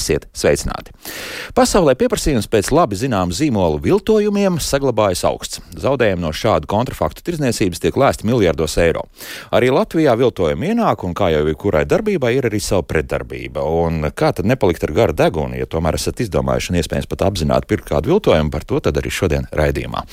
Esiet sveicināti! Pasaulē pieprasījums pēc labi zināmu zīmolu viltojumiem saglabājas augsts. Zaudējumi no šādu kontrafaktu tirdzniecības tiek lēsti miljardos eiro. Arī Latvijā viltojumi ienāk, un kā jau jebkurai darbībai, ir arī sava pretdarbība. Un kā tad nepalikt ar garu degunu, ja tomēr esat izdomājuši un iespējams pat apzināti pirkt kādu viltojumu, par to tad arī šodien raidījumā.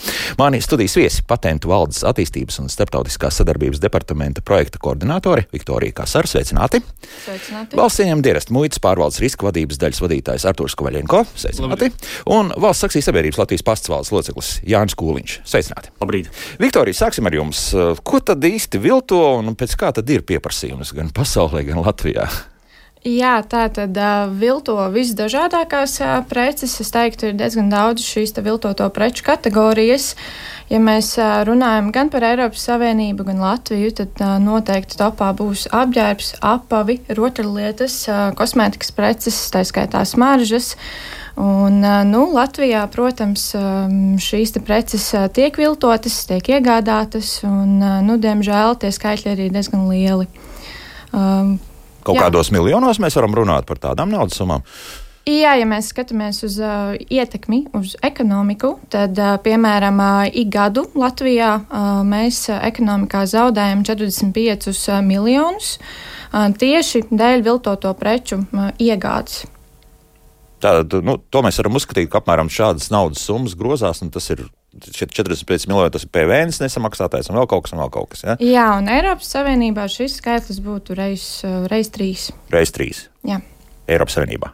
Mani studijas viesi patentu valdes attīstības un starptautiskās sadarbības departamenta projekta koordinātori Viktorija Kasar, sveicināti! Sveicināti. Valsts ieņem dienestu muitas pārvaldes riska vadības vadības daļas vadītājs Artūrs Kovaļenko, sveicināti, un valsts akcijas sabiedrības Latvijas pastāvvaldes loceklis Jānis Kūliņš, sveicināti. Labrīt. Viktorija, sāksim ar jums. Ko tad īsti vilto un pēc kā tad ir pieprasījums gan pasaulē, gan Latvijā? Jā, tā tad uh, vilto visdažādākās uh, preces. Es teiktu, ir diezgan daudz šīs viltoto preču kategorijas. Ja mēs uh, runājam gan par Eiropas Savienību, gan Latviju, tad uh, noteikti topā būs apģērbs, apavi, rotaļlietas, uh, kosmētikas preces, tā skaitā smaržas. Un, nu, Latvijā, protams, šīs preces tiek viltotas, tiek iegādātas, un, nu, diemžēl, tie skaitļi arī diezgan lieli. Kaut Jā. kādos miljonos mēs varam runāt par tādām naudas summām. Jā, ja mēs skatāmies uz uh, ietekmi uz ekonomiku, tad, uh, piemēram, uh, ik gadu Latvijā uh, mēs ekonomikā zaudējam 45 uh, miljonus uh, tieši dēļ viltoto preču uh, iegādes. Tātad, nu, to mēs varam uzskatīt, ka apmēram šādas naudas summas grozās, un tas ir 45 miljoni tas ir PVN nesamaksātais un vēl kaut kas, un vēl kaut kas. Ja? Jā, un Eiropas Savienībā šis skaitlis būtu reiz, reiz trīs. Reiz trīs. Jā. Eiropas Savienībā.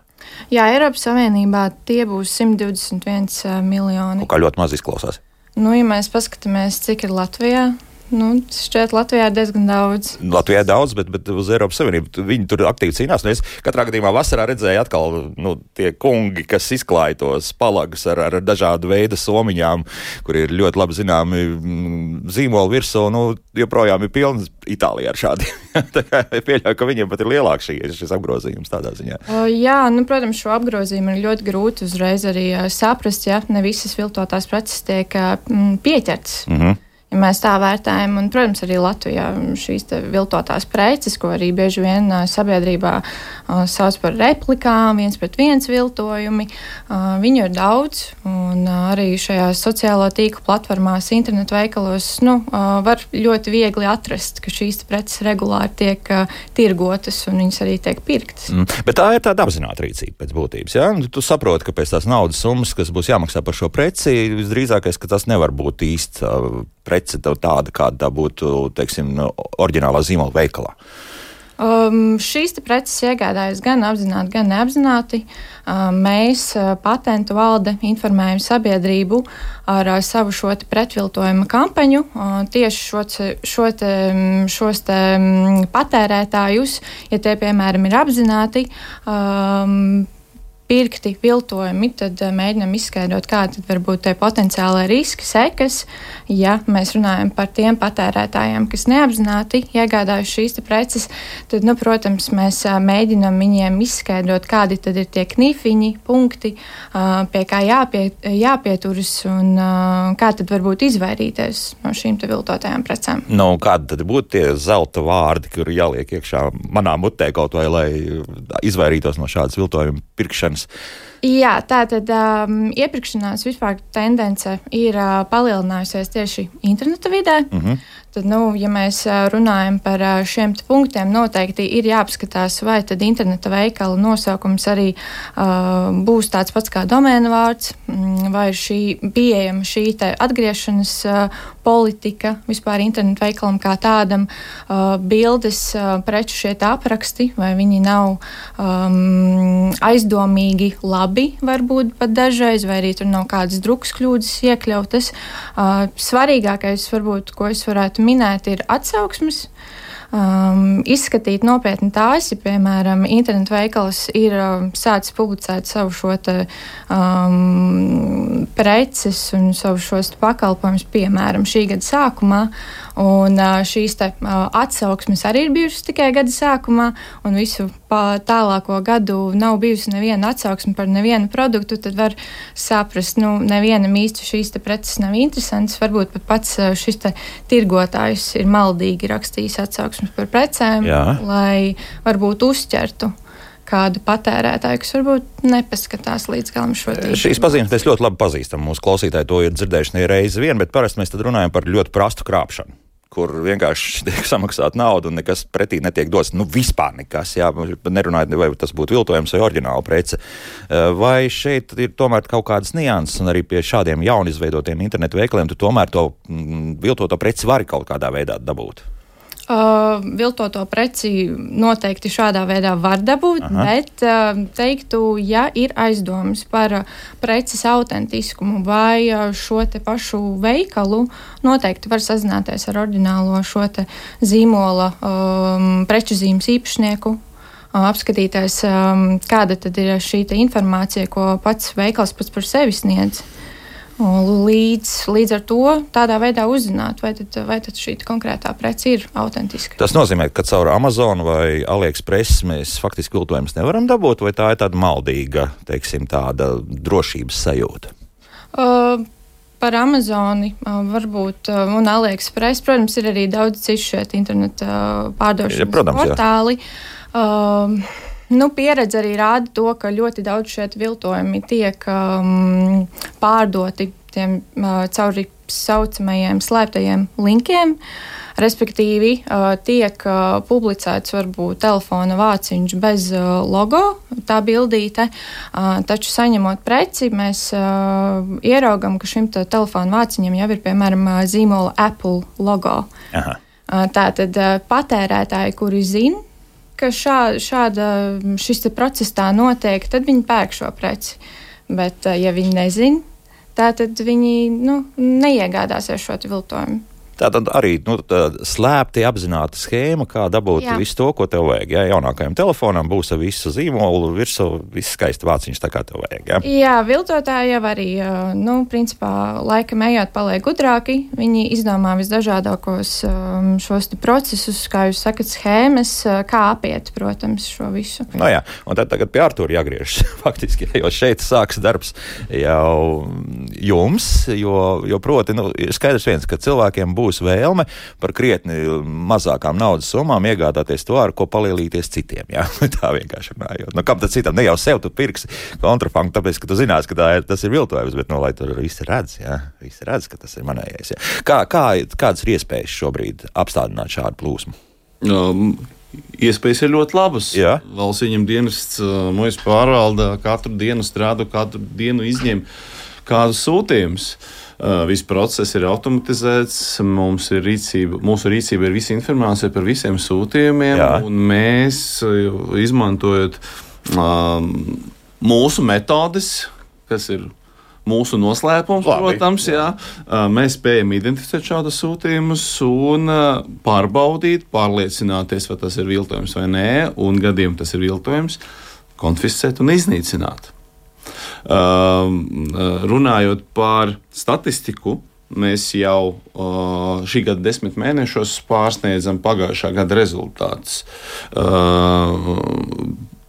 Jā, Eiropas Savienībā tie būs 121 miljoni. Un kā ļoti maz izklausās. Nu, ja mēs paskatāmies, cik ir Latvijā, Nu, šķiet, Latvijā ir diezgan daudz. Latvijā ir daudz, bet, bet uz Eiropas Savienību viņi tur aktīvi cīnās. Nu, es katrā gadījumā vasarā redzēju atkal nu, tie kungi, kas izklāja tos palagus ar, ar dažādu veidu somiņām, kur ir ļoti labi zināmi mm, zīmoli virsū. Nu, joprojām ir pilns Itālijā ar šādiem. pieļauju, ka viņiem pat ir lielāks šī, šis apgrozījums tādā ziņā. O, jā, nu, protams, šo apgrozījumu ir ļoti grūti uzreiz arī saprast, ja ne visas viltotās preces tiek mm, pieķertas. Mm -hmm ja mēs tā vērtējam. Un, protams, arī Latvijā šīs viltotās preces, ko arī bieži vien sabiedrībā sauc par replikām, viens pret viens viltojumi, viņu ir daudz. Un arī šajās sociālo tīklu platformās, internetu veikalos nu, var ļoti viegli atrast, ka šīs preces regulāri tiek tirgotas un viņas arī tiek pirktas. Mm, bet tā ir tāda apzināta rīcība pēc būtības. Ja? Tu saproti, ka pēc tās naudas summas, kas būs jāmaksā par šo preci, visdrīzākais, ka tas nevar būt īsts prece tāda, kāda būtu, teiksim, oriģinālā zīmola veikalā? Um, šīs preces iegādājas gan apzināti, gan neapzināti. Um, mēs, uh, patentu valde, informējam sabiedrību ar uh, savu šo pretviltojuma kampaņu. Uh, tieši šo, šo te, um, šos te, um, patērētājus, ja tie, piemēram, ir apzināti, um, pirkti viltojumi, tad uh, mēģinam izskaidrot, kādi var būt tie potenciālie riski, sekas. Ja mēs runājam par tiem patērētājiem, kas neapzināti iegādājas šīs preces, tad, nu, protams, mēs uh, mēģinam viņiem izskaidrot, kādi tad ir tie knifiņi, punkti, uh, pie kā jāpie, jāpieturas un kā tad varbūt izvairīties no šīm viltotajām precēm. Nu, kādi tad būtu tie zelta vārdi, kur jāliek iekšā manā mutē kaut vai, lai izvairītos no šādas viltojuma pirkšanas? Pirkšanas. Jā, tā tad um, iepirkšanās vispār tendence ir uh, palielinājusies tieši interneta vidē. Mm -hmm. Tad, nu, ja mēs uh, runājam par uh, šiem punktiem, noteikti ir jāapskatās, vai tad interneta veikala nosaukums arī uh, būs tāds pats kā domēna vārds, mm, vai šī pieejama šī atgriešanas uh, politika vispār internetu veikalam kā tādam, uh, bildes, uh, preču šie apraksti, vai viņi nav um, aizdomīgi labi varbūt pat dažreiz, vai arī tur nav kādas drukas kļūdas iekļautas. Uh, svarīgākais, varbūt, ko es varētu minēt, ir atsauksmes. Um, izskatīt nopietni tās, ja, piemēram, internetu veikals ir um, sācis publicēt savu šo te, um, preces un savu šos pakalpojumus, piemēram, šī gada sākumā, Un šīs te, atsauksmes arī ir bijušas tikai gada sākumā, un visu tālāko gadu nav bijusi neviena atsauksme par nevienu produktu. Tad var saprast, nu, nevienam īsti šīs preces nav interesantas. Varbūt pat pats šis tirgotājs ir maldīgi rakstījis atsauksmes par precēm, Jā. lai varbūt uzķertu kādu patērētāju, kas varbūt nepaskatās līdz galam šo tīklu. Šīs pazīmes mēs ļoti labi pazīstam. Mūsu klausītāji to ir dzirdējuši ne reizi vien, bet parasti mēs runājam par ļoti prastu krāpšanu kur vienkārši tiek samaksāta nauda un nekas pretī netiek dots. Nu, vispār nekas, jā, nerunājot, vai tas būtu viltojums vai oriģināla prece. Vai šeit ir tomēr kaut kādas nianses, un arī pie šādiem jaunizveidotiem internetu veikaliem tu tomēr to mm, viltoto preci vari kaut kādā veidā dabūt? Uh, viltoto preci noteikti šādā veidā var dabūt, Aha. bet uh, teiktu, ja ir aizdomas par uh, preces autentiskumu vai uh, šo te pašu veikalu, noteikti var sazināties ar oriģinālo šo te zīmola um, preču zīmes īpašnieku. Apskatīties, um, kāda ir šī informācija, ko pats veikals pats par sevi sniedz. Uh, Līdz, līdz ar to tādā veidā uzzināt, vai, tad, vai tad šī konkrētā prece ir autentiska. Tas nozīmē, ka caur Amazon vai AliExpress mēs faktiski viltojumus nevaram dabūt, vai tā ir tāda maldīga, teiksim, tāda drošības sajūta? Uh, par Amazoni, uh, varbūt, uh, un AliExpress, protams, ir arī daudz citu šeit interneta uh, pārdošanas ja, protams, portāli. Uh, Nu, pieredze arī rāda to, ka ļoti daudz šie viltojumi tiek um, pārdoti tiem uh, cauri saucamajiem slēptajiem linkiem. Respektīvi, uh, tiek uh, publicēts varbūt telefona vāciņš bez uh, logo, tā bildīte, uh, taču saņemot preci, mēs uh, ieraugam, ka šim telefona vāciņam jau ir piemēram uh, zīmola Apple logo. Aha. Uh, Tātad uh, patērētāji, kuri zina, ka šā, šāda, šis process tā notiek, tad viņi pērk šo preci. Bet, eh, ja viņi nezina, tad viņi nu, neiegādāsies šo viltojumu. Tā tad arī nu, slēpti apzināta schēma, kā dabūt jā. visu to, ko tev vajag. Jā, jaunākajam telefonam būs visu zīmolu, virsū viss skaisti vāciņš, tā kā tev vajag. Jā, jā viltotāji jau arī, nu, principā, laikam ejot paliek gudrāki. Viņi izdomā visdažādākos šos procesus, kā jūs sakat, schēmas, kā apiet, protams, šo visu. No jā, un tad tagad pie Artūra jāgriežas faktiski, jo šeit sāks darbs jau jums, jo, jo proti, nu, ir skaidrs viens, ka cilvēkiem būs būs vēlme par krietni mazākām naudas summām iegādāties to, ar ko palielīties citiem. Jā? tā vienkārši runājot. Nu, kam tad citam? Ne jau sev tu pirksi kontrafangu, tāpēc, ka tu zinās, ka ir, tas ir viltojums, bet, nu, lai tur visi redz, jā, visi redz, ka tas ir manējais. Jā. Kā, kā, kādas ir iespējas šobrīd apstādināt šādu plūsmu? Um. Iespējas ir ļoti labas. Jā. Valsts ieņem dienests, uh, mūžs pārvalda, katru dienu strādā, katru dienu izņem kādus sūtījumus. Uh, viss process ir automatizēts, mums ir rīcība, mūsu rīcība ir visa informācija par visiem sūtījumiem, Jā. un mēs uh, izmantojot um, mūsu metodes, kas ir mūsu noslēpums, Labi, protams, jā. Jā, mēs spējam identificēt šādus sūtījumus un pārbaudīt, pārliecināties, vai tas ir viltojums vai nē, un gadījumā tas ir viltojums, konfiscēt un iznīcināt. Um, uh, runājot par statistiku, mēs jau uh, šī gada desmit mēnešos pārsniedzam pagājušā gada rezultātus. Uh,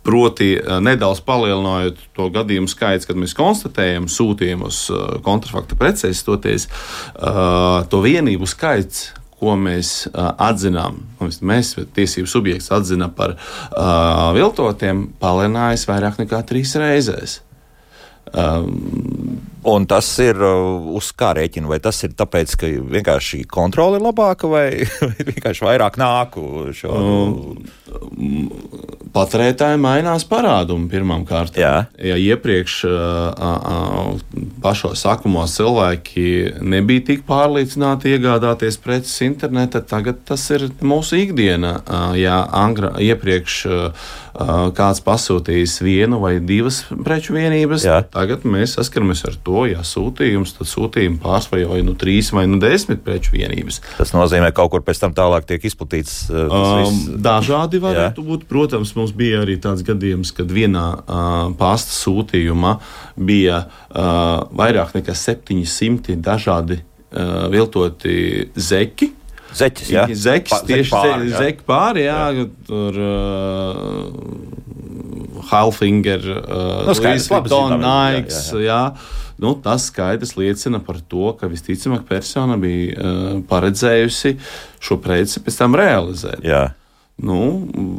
proti, nedaudz palielinājot to gadījumu skaitu, kad mēs konstatējam sūtījumus kontrafakta precēs, toties to vienību skaits, ko mēs uh, atzinām, mēs, tiesību subjekts, atzinām par uh, viltotiem, palielinājās vairāk nekā trīs reizes. Um, Un tas ir uh, uz kā rēķina? Vai tas ir tāpēc, ka vienkārši kontrole ir labāka, vai, vienkārši vairāk nāku šo? Um, patērētāji mainās parādumi pirmām kārtām. Jā. Ja iepriekš uh, uh, pašos sākumos cilvēki nebija tik pārliecināti iegādāties preces internetā, tagad tas ir mūsu ikdiena. Uh, ja angra, iepriekš uh, kāds pasūtījis vienu vai divas preču vienības, Jā. tagad mēs saskaramies ar to to, ja sūtījums, tad sūtījumi pārsvarā vai nu trīs vai nu desmit preču vienības. Tas nozīmē, ka kaut kur pēc tam tālāk tiek izplatīts. Uh, um, dažādi varētu Jā. būt. Protams, mums bija arī tāds gadījums, kad vienā uh, pasta sūtījumā bija uh, vairāk nekā 700 dažādi uh, viltoti zeki. Zeķis, jā. Zeķis, pa, tieši pāri, jā. Zeķi pāri, jā, jā. tur uh, Halfinger, uh, nu, Louis Vuitton, Nikes, jā. jā. jā nu, tas skaidrs liecina par to, ka visticamāk persona bija uh, paredzējusi šo preci pēc tam realizēt. Jā. Nu,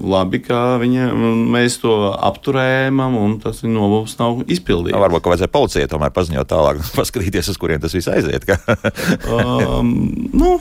labi, ka viņa, mēs to apturējām, un tas nolūks nav izpildīts. Nu, varbūt, ka vajadzēja policijai tomēr paziņot tālāk, paskatīties, uz kurien tas viss aiziet. um, nu,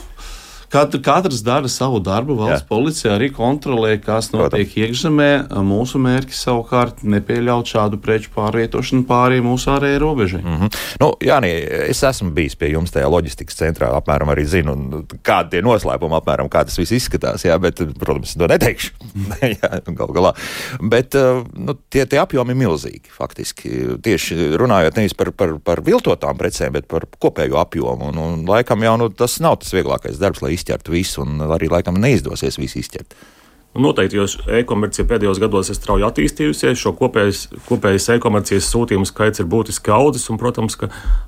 Katru, katrs dara savu darbu. Valsts Jā. policija arī kontrolē, kas notiek Protams. iekšzemē. Mūsu mērķis savukārt nepieļaut šādu preču pārvietošanu pāri mūsu ārējai robežai. Mm -hmm. nu, Jā, es esmu bijis pie jums tajā loģistikas centrā, apmēram arī zinu, kādi tie noslēpumi, apmēram kā tas viss izskatās. Jā, bet, protams, to neteikšu. jā, gal galā. Bet nu, tie, tie apjomi ir milzīgi. Faktiski tieši runājot nevis par, par, par viltotām precēm, bet par kopējo apjomu. Un, un laikam jau nu, tas nav tas vieglākais darbs, lai izķert visu, un arī laikam neizdosies visu izķert. Nu, noteikti, jo e-komercija pēdējos gados ir strauji attīstījusies, šo kopējas, kopējas e-komercijas sūtījumu skaits ir būtiski audzis, un, protams,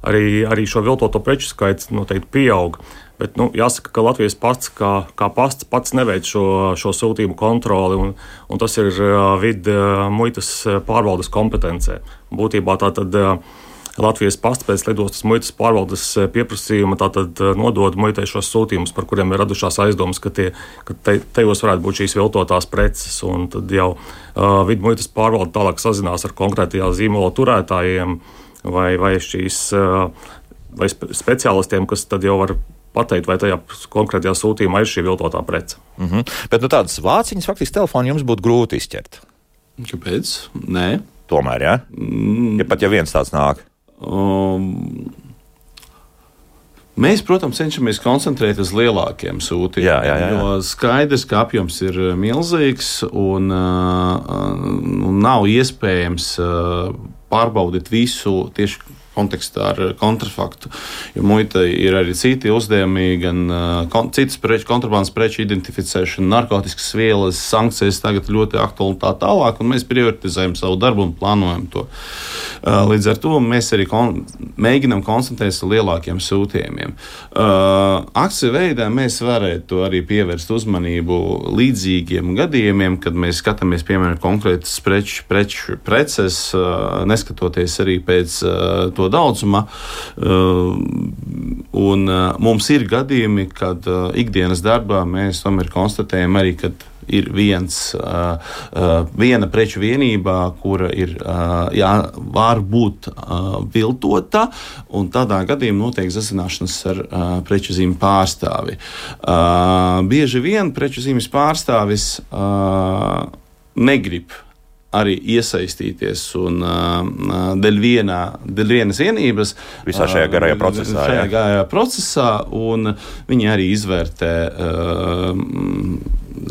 arī, arī šo viltoto preču skaits noteikti pieaug. Bet nu, jāsaka, ka Latvijas pasts kā, kā pasts pats neveic šo, šo sūtījumu kontroli, un, un tas ir uh, vidas muitas pārvaldes kompetencē. Būtībā tā tad. Uh, Latvijas pasts pēc lidostas muitas pārvaldes eh, pieprasījuma tātad eh, nodod muitai šos sūtījumus, par kuriem ir radušās aizdomas, ka, tie, ka te, tajos varētu būt šīs viltotās preces. Tad jau uh, vidu muitas pārvalde tālāk sazinās ar konkrētajā zīmola turētājiem vai, vai šīs uh, vai speciālistiem, kas tad jau var pateikt, vai tajā konkrētajā sūtījumā ir šī viltotā prece. Mm -hmm. Bet nu, tādas vāciņas faktiski telefonu jums būtu grūti izķert. Kāpēc? Nē. Tomēr, ja? Mm. ja pat ja viens tāds nāk. Um, Mēs, protams, cenšamies koncentrēties uz lielākiem sūtījumiem. Jā, jā, jā. Jo skaidrs, ka apjoms ir uh, milzīgs un, uh, un nav iespējams uh, pārbaudīt visu tieši kontekstā ar kontrafaktu. Jo muitai ir arī citi uzdevumi, gan uh, kon, citas preču, kontrabandas preču identificēšana, narkotikas vielas, sankcijas tagad ļoti aktuāli tā tālāk, un mēs prioritizējam savu darbu un plānojam to. Uh, līdz ar to mēs arī kon, mēģinam koncentrēties uz lielākiem sūtījumiem. Akciju veidā mēs varētu arī pievērst uzmanību līdzīgiem gadījumiem, kad mēs skatāmies, piemēram, konkrētas preču, preču preces, neskatoties arī pēc uh, to daudzuma. Uh, un uh, mums ir gadījumi, kad uh, ikdienas darbā mēs tomēr konstatējam arī, ka ir viens, uh, uh, viena preču vienība, kura ir, uh, jā, var būt viltota, un tādā gadījumā notiek sazināšanās ar preču zīmju pārstāvi. Bieži vien preču zīmes pārstāvis negrib arī iesaistīties un dēļ, vienā, dēļ vienas vienības. Visā šajā garajā procesā. Šajā jā. garajā procesā, un viņi arī izvērtē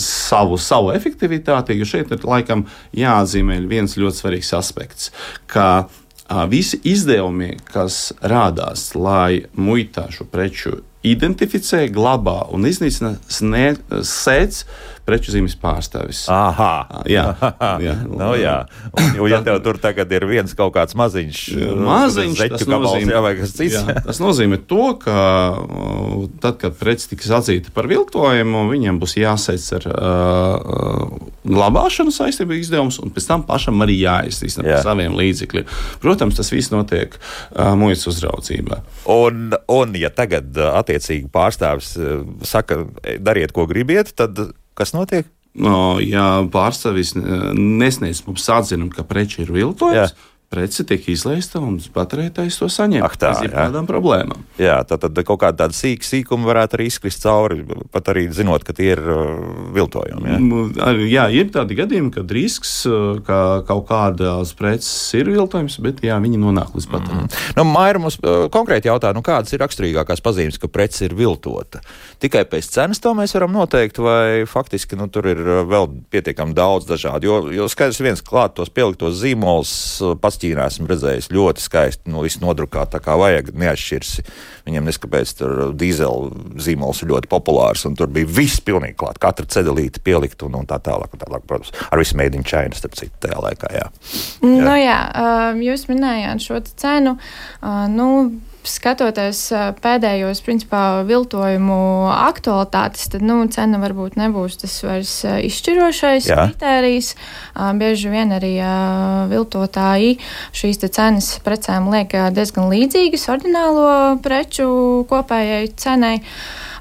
savu, savu efektivitāti, jo šeit ir laikam jāatzīmē viens ļoti svarīgs aspekts. Ka, Visi izdevumi, kas rādās, lai muitā šo preču identificē, glabā un iznīcina, sēdz preču zīmes pārstāvis. Aha, jā, jā. nu, jā. Un, ja tev tur tagad ir viens kaut kāds maziņš, maziņš tas, nozīmē, jā, jā, tas nozīmē to, ka tad, kad preci tiks atzīta par viltojumu, viņiem būs jāsēc ar uh, glabāšanu saistību izdevumus, un pēc tam pašam arī jāiztīst jā. ar saviem līdzekļiem. Protams, tas viss notiek uh, muitas uzraudzībā. Un, un, ja tagad attiecīgi pārstāvis saka, dariet, ko gribiet, tad Kas notiek? No, ja pārstāvis nesniedz mums atzinumu, ka preču ir viltojums, Jā prece tiek izlaista un patērētājs to saņem. Ak, tā ir kādām problēmām. Jā, tad, tad kaut kāda tāda sīka sīkuma varētu arī izkrist cauri, pat arī zinot, ka tie ir uh, viltojumi. Jā? jā, ir tādi gadījumi, kad risks, uh, ka kaut kādas preces ir viltojums, bet jā, viņi nonāk līdz patērētājiem. Mm. Nu, Maira mums uh, konkrēti jautā, nu, kādas ir raksturīgākās pazīmes, ka prece ir viltota? Tikai pēc cenas to mēs varam noteikt, vai faktiski nu, tur ir vēl pietiekami daudz dažādu. Jo, jo skaidrs viens klāt tos pieliktos zīmolus pats Ķīnā esmu redzējis ļoti skaisti, nu, viss nodrukāt tā kā vajag, neatšķirsi. Viņiem neskapēc tur dīzeļu zīmols ir ļoti populārs, un tur bija viss pilnīgi klāt, katra cedelīte pielikt un, un tā tālāk, un tālāk, protams, ar visu made in China, starp citu, tajā laikā, jā. jā. Nu jā, jūs minējāt šo cenu, nu, skatoties pēdējos principā, viltojumu aktualitātes, tad nu, cena varbūt nebūs tas vairs izšķirošais Jā. kritērijs. Bieži vien arī viltotāji šīs cenas precēm liek diezgan līdzīgas ordinālo preču kopējai cenai.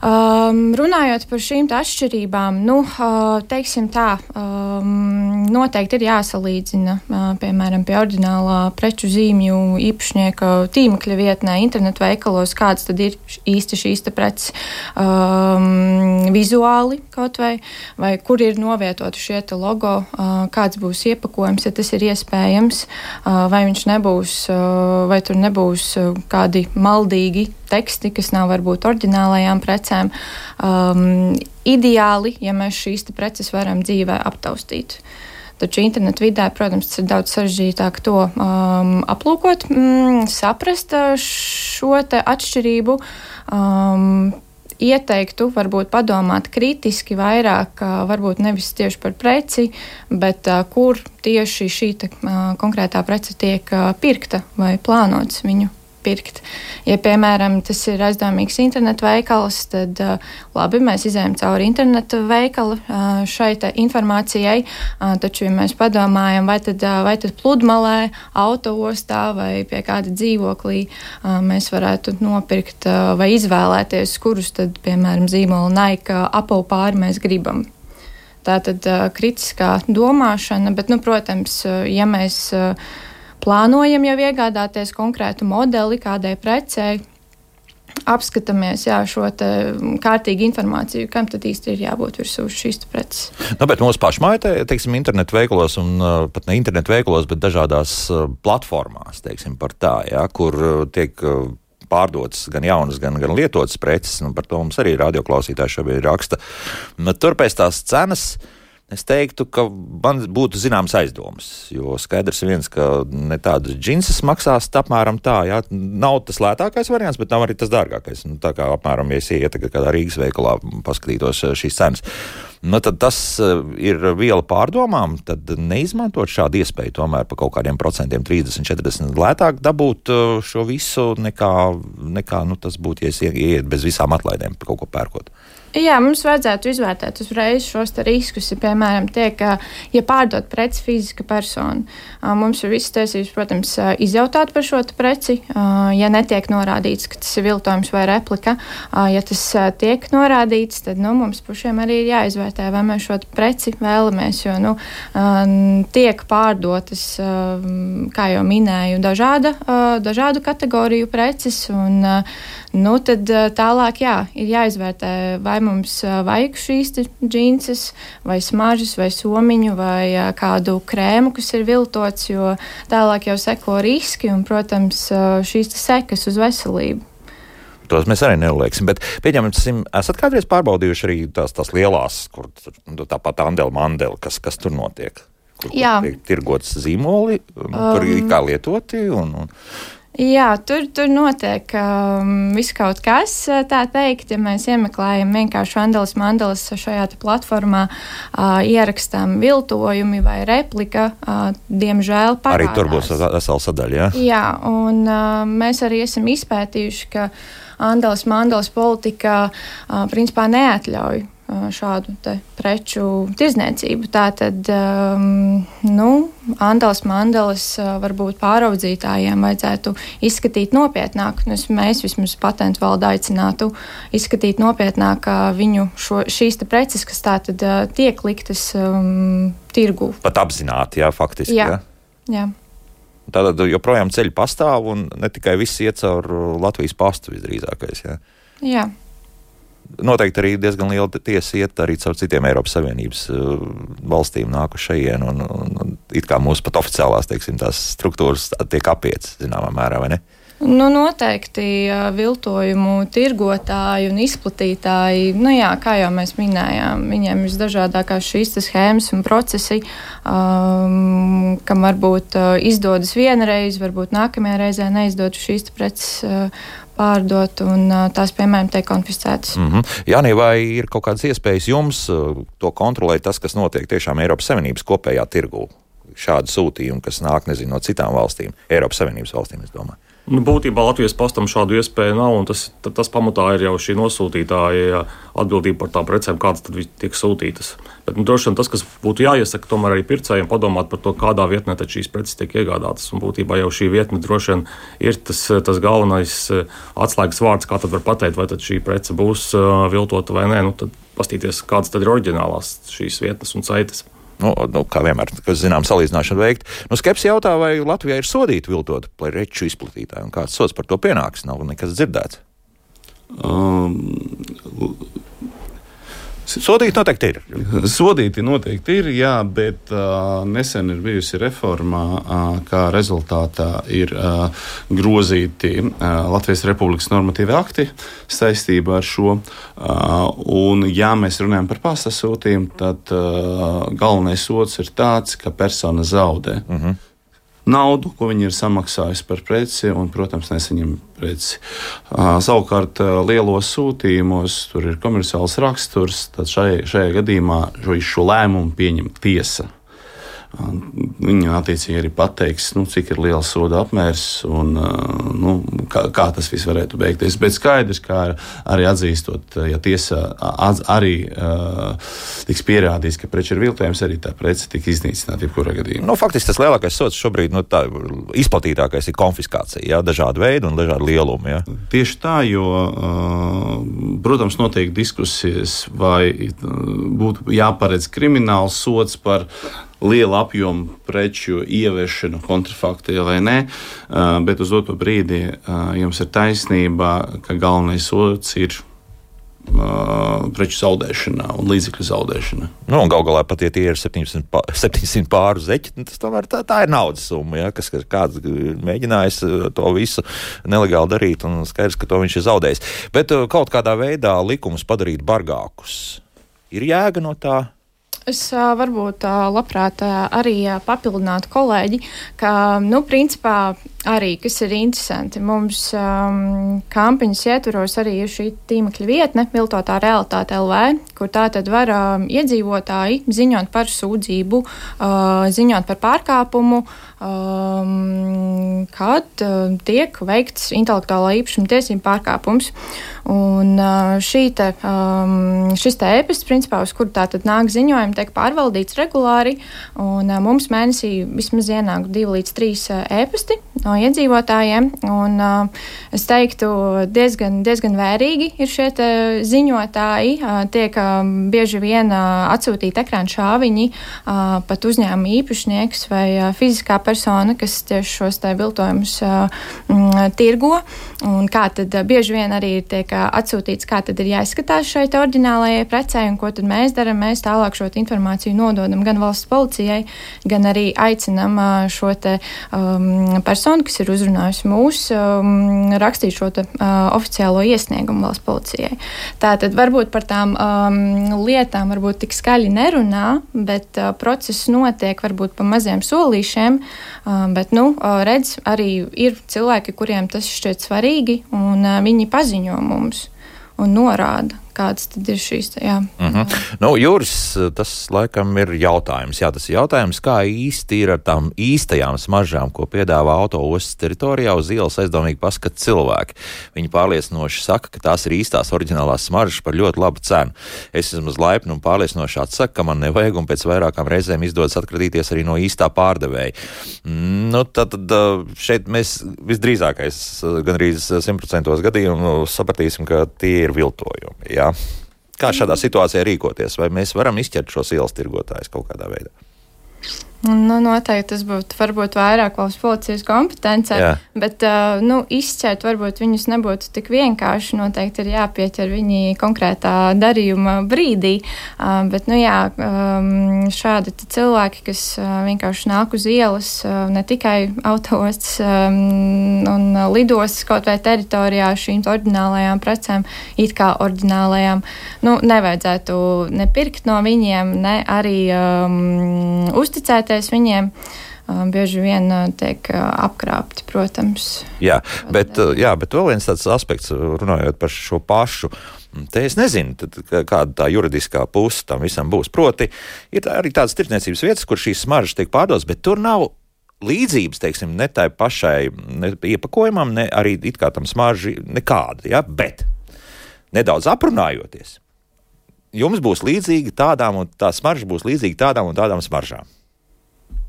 Um, runājot par šīm atšķirībām, nu, uh, teiksim tā, um, noteikti ir jāsalīdzina, uh, piemēram, pie ordinālā preču zīmju īpašnieka tīmekļa vietnē, internetu veikalos, kāds tad ir īsti šīs preces um, vizuāli kaut vai, vai kur ir novietoti šie logo, uh, kāds būs iepakojums, ja tas ir iespējams, uh, vai viņš nebūs, uh, vai tur nebūs uh, kādi maldīgi teksti, kas nav varbūt oriģinālajām precēm. Um, ideāli, ja mēs šīs preces varam dzīvē aptaustīt. Taču internetu vidē, protams, ir daudz sarežģītāk to um, aplūkot, mm, saprast uh, šo atšķirību. Um, ieteiktu, varbūt padomāt kritiski vairāk, varbūt nevis tieši par preci, bet kur tieši šī konkrētā prece tiek pirkta vai plānots viņu pirkt. Ja, piemēram, tas ir aizdomīgs internetu veikals, tad labi, mēs izējām cauri internetu veikalu šai informācijai, taču, ja mēs padomājam, vai tad, vai tad pludmalē, autoostā vai pie kāda dzīvoklī mēs varētu nopirkt vai izvēlēties, kurus tad, piemēram, zīmola naika apaupāri mēs gribam. Tā tad uh, kritiskā domāšana, bet, nu, protams, uh, ja mēs uh, plānojam jau iegādāties konkrētu modeli kādai precei. Apskatāmies jā, šo kārtīgu informāciju, kam tad īsti ir jābūt virsū šīs preces. Nu, bet mūsu pašmāja, te, teiksim, internetu veikalos, un uh, pat ne internetu veikalos, bet dažādās uh, platformās, teiksim, tā, jā, kur uh, tiek pārdotas gan jaunas, gan, gan lietotas preces. Nu, par to mums arī radioklausītāji šobrīd raksta. Nu, tur pēc tās cenas. Uh, Es teiktu, ka man būtu zināms aizdomas, jo skaidrs viens, ka ne tādas džinses maksās apmēram tā, jā, nav tas lētākais variants, bet nav arī tas dārgākais. Nu, tā kā apmēram, ja es ietu kādā Rīgas veikalā, paskatītos eh, šīs cenas, nu, tad tas eh, ir viela pārdomām, tad neizmantot šādu iespēju tomēr par kaut kādiem procentiem 30, 40 lētāk dabūt eh, šo visu nekā, nekā nu, tas būtu, ja es ieiet bez visām atlaidēm par kaut ko pērkot. Jā, mums vajadzētu izvērtēt uzreiz šos riskus. Ja, piemēram, tiek, ja pārdot preci fiziska persona, mums ir visas tiesības, protams, izjautāt par šo preci. Ja netiek norādīts, ka tas ir viltojums vai replika, ja tas tiek norādīts, tad nu, mums pašiem arī ir jāizvērtē, vai mēs šo preci vēlamies. Jo nu, tiek pārdotas, kā jau minēju, dažāda, dažādu kategoriju preces. Un, nu, tad tālāk jā, ir jāizvērtē, vai mums vajag šīs džinses, vai smaržas, vai somiņu, vai kādu krēmu, kas ir viltots, jo tālāk jau seko riski un, protams, šīs sekas uz veselību. Tos mēs arī nelieksim. Bet, pieņemsim, esat kādreiz pārbaudījuši arī tās, tās lielās, kur nu, tāpat Andela Mandela, kas, kas tur notiek? Kur, kur tiek tirgots zīmoli, um, kur ir kā lietoti. Un, un, Jā, tur, tur notiek um, kaut kas, tā teikt, ja mēs iemeklējam vienkārši Andelas Mandelas šajā platformā, uh, ierakstām viltojumi vai replika, uh, diemžēl parādās. Arī tur būs vesela sadaļa, jā? Jā, un uh, mēs arī esam izpētījuši, ka Andelas Mandelas politika uh, principā neatļauj šādu preču tirzniecību. Tātad, um, nu, Andelas Mandelas varbūt pāraudzītājiem vajadzētu izskatīt nopietnāk. Nu, mēs vismaz patentu valdu aicinātu izskatīt nopietnāk viņu šo, šīs preces, kas tātad tiek liktas um, tirgū. Pat apzināti, jā, faktiski. Jā. Jā. Jā. Tātad joprojām ceļi pastāv un ne tikai viss iet caur Latvijas pastu visdrīzākais. Jā. jā noteikti arī diezgan liela tiesa iet arī caur citiem Eiropas Savienības uh, valstīm nākušajiem, un, un, un it kā mūsu pat oficiālās, teiksim, struktūras tiek apietas zināmā mērā, vai ne? Nu, noteikti viltojumu tirgotāji un izplatītāji, nu jā, kā jau mēs minējām, viņiem ir visdažādākās šīs schēmas un procesi, um, kam varbūt uh, izdodas vienreiz, varbūt nākamajā reizē neizdodas šīs preces. Uh, pārdot, un tās, piemēram, tiek konfiscētas. Mm -hmm. Jā, nē, vai ir kaut kādas iespējas jums to kontrolēt, tas, kas notiek tiešām Eiropas Savienības kopējā tirgū? Šādi sūtījumi, kas nāk nezinu, no citām valstīm, Eiropas Savienības valstīm, es domāju. Nu, būtībā Latvijas postam šādu iespēju nav, un tas, tas pamatā ir jau šī nosūtītāja atbildība par tām precēm, kādas tad tiek sūtītas. Bet nu, droši vien tas, kas būtu jāiesaka, tomēr arī pircējiem padomāt par to, kādā vietnē šīs preces tiek iegādātas. Un būtībā jau šī vietne droši vien ir tas, tas galvenais eh, atslēgas vārds, kā tad var pateikt, vai šī prece būs eh, viltota vai nē. Nu, tad pastīties, kādas tad ir oriģinālās šīs vietnes un saites. Nu, nu, kā vienmēr, kas zinām, salīdzināšana veikt. Nu, Skepsi jautā, vai Latvijā ir sodīta viltot preču izplatītāji, un kāds sots par to pienāks, nav nekas dzirdēts. Um, Sodīti noteikti ir. Sodīti noteikti ir, jā, bet uh, nesen ir bijusi reforma, uh, kā rezultātā ir uh, grozīti uh, Latvijas Republikas normatīvi akti saistībā ar šo. Uh, un, ja mēs runājam par pasasūtījumu, tad uh, galvenais sots ir tāds, ka persona zaudē. Uh mhm. -huh naudu, ko viņi ir samaksājuši par preci, un, protams, nesaņem preci. Savukārt, lielos sūtījumos tur ir komerciāls raksturs, tad šai, šajā gadījumā šo, šo lēmumu pieņem tiesa. Viņa attiecīgi arī pateiks, nu, cik ir liels soda apmērs un nu, kā, kā tas viss varētu beigties. Bet skaidrs, kā arī atzīstot, ja tiesa atz, arī uh, tiks pierādīts, ka preču ir viltojums, arī tā prece tika iznīcināta jebkurā gadījumā. Nu, faktiski tas lielākais sots šobrīd, nu, tā izplatītākais ir konfiskācija, jā, dažādi veidi un dažādi lielumi. Jā. Tieši tā, jo, uh, protams, notiek diskusijas, vai būtu jāparedz krimināls sots par liela apjoma preču ieviešanu kontrafaktā vai nē, bet uz otru brīdi jums ir taisnība, ka galvenais sots ir preču zaudēšanā un līdzekļu zaudēšanā. Nu, Galu galā pat, ja tie ir 700, pā, 700 pāru zeķi, nu, tas tomēr tā, tā ir naudas summa, ja, kas kāds mēģinājis to visu nelegāli darīt, un skaidrs, ka to viņš ir zaudējis. Bet kaut kādā veidā likumus padarīt bargākus. Ir jēga no tā, Es varbūt labprāt arī papildinātu kolēģi, ka, nu, principā arī, kas ir interesanti, mums um, kampaņas ietvaros arī ir šī tīmekļa vietne, viltotā realitāte LV, kur tā tad var um, iedzīvotāji ziņot par sūdzību, uh, ziņot par pārkāpumu, um, kad uh, tiek veikts intelektuālā īpašuma tiesību pārkāpums. Un uh, šī te, um, šis te e-pasts, principā, uz kuru tā tad nāk ziņojumi, tiek pārvaldīts regulāri, un uh, mums mēnesī vismaz ienāk divi līdz trīs uh, e-pasti no iedzīvotājiem. Un, uh, es teiktu, diezgan, diezgan vērīgi ir šie ziņotāji. Uh, tiek uh, bieži vien uh, atsūtīti ekrāna šāviņi, uh, pat uzņēmuma īpašnieks vai uh, fiziskā persona, kas tieši šos viltojumus uh, mm, tirgo. Un kā tad uh, bieži vien arī tiek uh, atsūtīts, kā tad ir jāizskatās šai oriģinālajai precei un ko tad mēs darām. Mēs tālāk šo informāciju nododam gan valsts policijai, gan arī aicinam uh, šo te, um, personu persona, kas ir uzrunājusi mūs, um, rakstīt šo te, uh, oficiālo iesniegumu valsts policijai. Tātad varbūt par tām um, lietām varbūt tik skaļi nerunā, bet uh, process notiek varbūt pa maziem solīšiem, uh, bet, nu, uh, redz, arī ir cilvēki, kuriem tas šķiet svarīgi, un uh, viņi paziņo mums un norāda kādas tad ir šīs. Jā. Mm -hmm. nu, Jūras, tas laikam ir jautājums. Jā, tas ir jautājums, kā īsti ir ar tām īstajām smaržām, ko piedāvā autoostas teritorijā uz ielas aizdomīgi paskat cilvēki. Viņi pārliecinoši saka, ka tās ir īstās oriģinālās smaržas par ļoti labu cenu. Es vismaz laipni un pārliecinoši atsaku, ka man nevajag un pēc vairākām reizēm izdodas atkratīties arī no īstā pārdevēja. Nu, tad, tad šeit mēs visdrīzākais, gandrīz 100% gadījumu sapratīsim, ka tie ir viltojumi. Jā. Jā. Kā šādā situācijā rīkoties? Vai mēs varam izķert šos ielas tirgotājus kaut kādā veidā? Nu, noteikti tas būtu varbūt vairāk valsts policijas kompetencē, jā. bet uh, nu, izšķirt varbūt viņus nebūtu tik vienkārši. Noteikti ir jāpieķer viņi konkrētā darījuma brīdī. Uh, bet, nu, jā, um, šādi cilvēki, kas uh, vienkārši nāk uz ielas, uh, ne tikai autostas um, un lidostas kaut vai teritorijā šīm oriģinālajām precēm, it kā oriģinālajām, nu, nevajadzētu nepirkt no viņiem, ne arī um, uzticēties uzticēties viņiem. Bieži vien tiek apkrāpti, protams. Jā, bet, jā, bet vēl viens tāds aspekts, runājot par šo pašu. Te es nezinu, tad, kāda tā juridiskā puse tam visam būs. Proti, ir arī tādas tirdzniecības vietas, kur šīs smaržas tiek pārdotas, bet tur nav līdzības, teiksim, ne tai pašai ne iepakojumam, ne arī it kā tam smaržai nekāda, ja? bet nedaudz aprunājoties, jums būs līdzīga tādām, un tā smarža būs līdzīga tādām un tādām smaržām.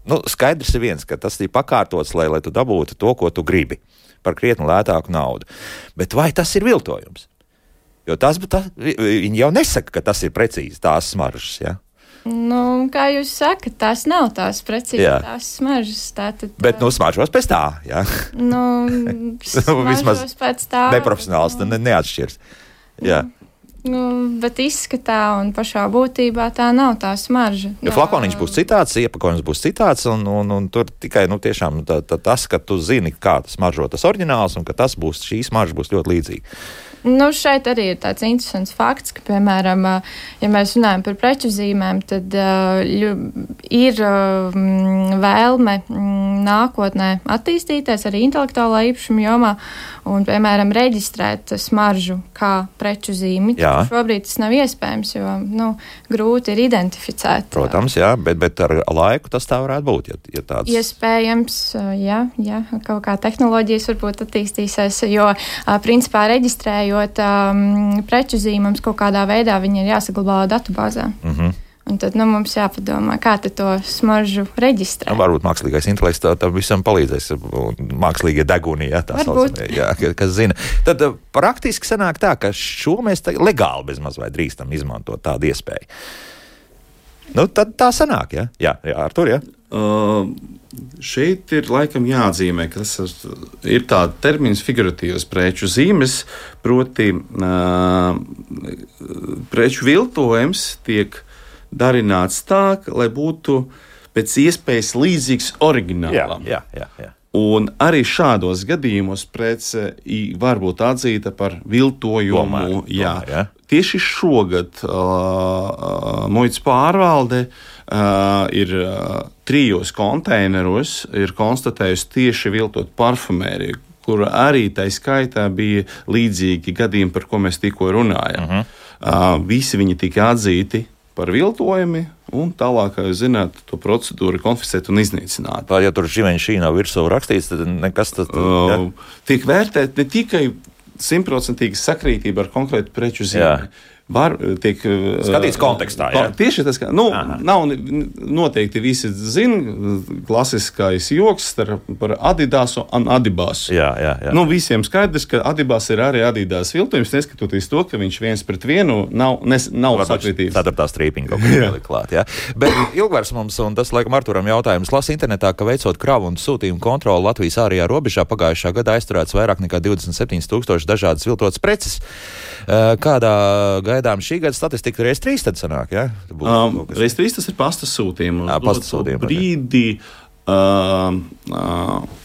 Nu, skaidrs ir viens, ka tas ir pakārtots, lai, lai tu dabūtu to, ko tu gribi, par krietni lētāku naudu. Bet vai tas ir viltojums? Jo tas, tas viņi jau nesaka, ka tas ir precīzi tās smaržas. Ja? Nu, kā jūs sakat, tās nav tās precīzās smaržas. Tātad, Bet, nu, smaržos pēc tā, jā. Nu, nu vismaz pēc tā. Neprofesionāls, ne, neatšķirs. Jā. Nu, bet izskatā un pašā būtībā tā nav tā smarža. Ja flakoniņš būs citāds, iepakojums būs citāds, un, un, un tur tikai nu, tiešām, tā, tā, tas, ka tu zini, kā tas smaržo tas oriģināls, un ka tas būs, šī smarža būs ļoti līdzīga. Nu, šeit arī ir tāds interesants fakts, ka, piemēram, ja mēs runājam par preču zīmēm, tad ļu, ir vēlme nākotnē attīstīties arī intelektuālā īpašuma jomā un, piemēram, reģistrēt smaržu kā preču zīmi. Šobrīd tas nav iespējams, jo nu, grūti ir identificēt. Protams, jā, bet, bet ar laiku tas tā varētu būt. Ja, ja tāds... Iespējams, jā, jā, kaut kā tehnoloģijas varbūt attīstīsies, jo principā reģistrējot izmantojot um, preču zīmes kaut kādā veidā, viņi ir jāsaglabā datubāzē. Mm -hmm. Un tad nu, mums jāpadomā, kā to smaržu reģistrēt. Nu, varbūt mākslīgais intelekts tam visam palīdzēs. Mākslīgie deguni, ja tā saucamie, jā, kas zina. Tad uh, praktiski sanāk tā, ka šo mēs legāli bezmaz vai drīkstam izmantot tādu iespēju. Nu, tad tā sanāk, ja? jā, jā ar tur. Ja? Uh, šeit ir laikam jāatzīmē, ka tas ir tāds termins, figuratīvas preču zīmes, proti, uh, preču viltojums tiek darināts tā, lai būtu pēc iespējas līdzīgs oriģinālam. Jā, jā, jā, jā. Un arī šādos gadījumos prece var būt atzīta par viltojumu. Tomēr, jā. Tomēr, jā. Tieši šogad uh, muitas pārvalde uh, ir uh, trijos konteineros konstatējusi tieši viltot parfumēriju, kur arī tā skaitā bija līdzīgi gadījumi, par ko mēs tikko runājam. Uh -huh. uh, visi viņi tika atzīti par viltojumi, un tālāk, kā jūs zināt, to procedūru konfiscēt un iznīcināt. Pār, ja tur živeņš šī nav virsū rakstīts, tad nekas tas ja? uh, tiek vērtēt ne tikai simtprocentīga sakrītība ar konkrētu preču zīmi var eh, tiek eh, skatīts kontekstā. Jā. Tieši tas, ka nu, Aha. nav noteikti visi zina, klasiskais joks par Adidas un Adibāsu. Jā, jā, jā. Nu, visiem skaidrs, ka Adibās ir arī Adidas viltojums, neskatoties to, ka viņš viens pret vienu nav, nes, nav sakritības. Tātad tā strīpiņa kaut kā ielikt klāt. Jā. Bet ilgvars mums, un tas laikam Arturam jautājums, lasa internetā, ka veicot kravu un sūtījumu kontroli Latvijas ārējā robežā pagājušā gada aizturēts vairāk nekā 27 tūkstoši dažādas viltotas preces. Eh, kādā gaidām šī gada statistika reiz trīs tad sanāk? Ja? Būs, um, reiz trīs tas ir pasta sūtījumi. Jā, pasta sūtījumi. Brīdī. Uh, uh,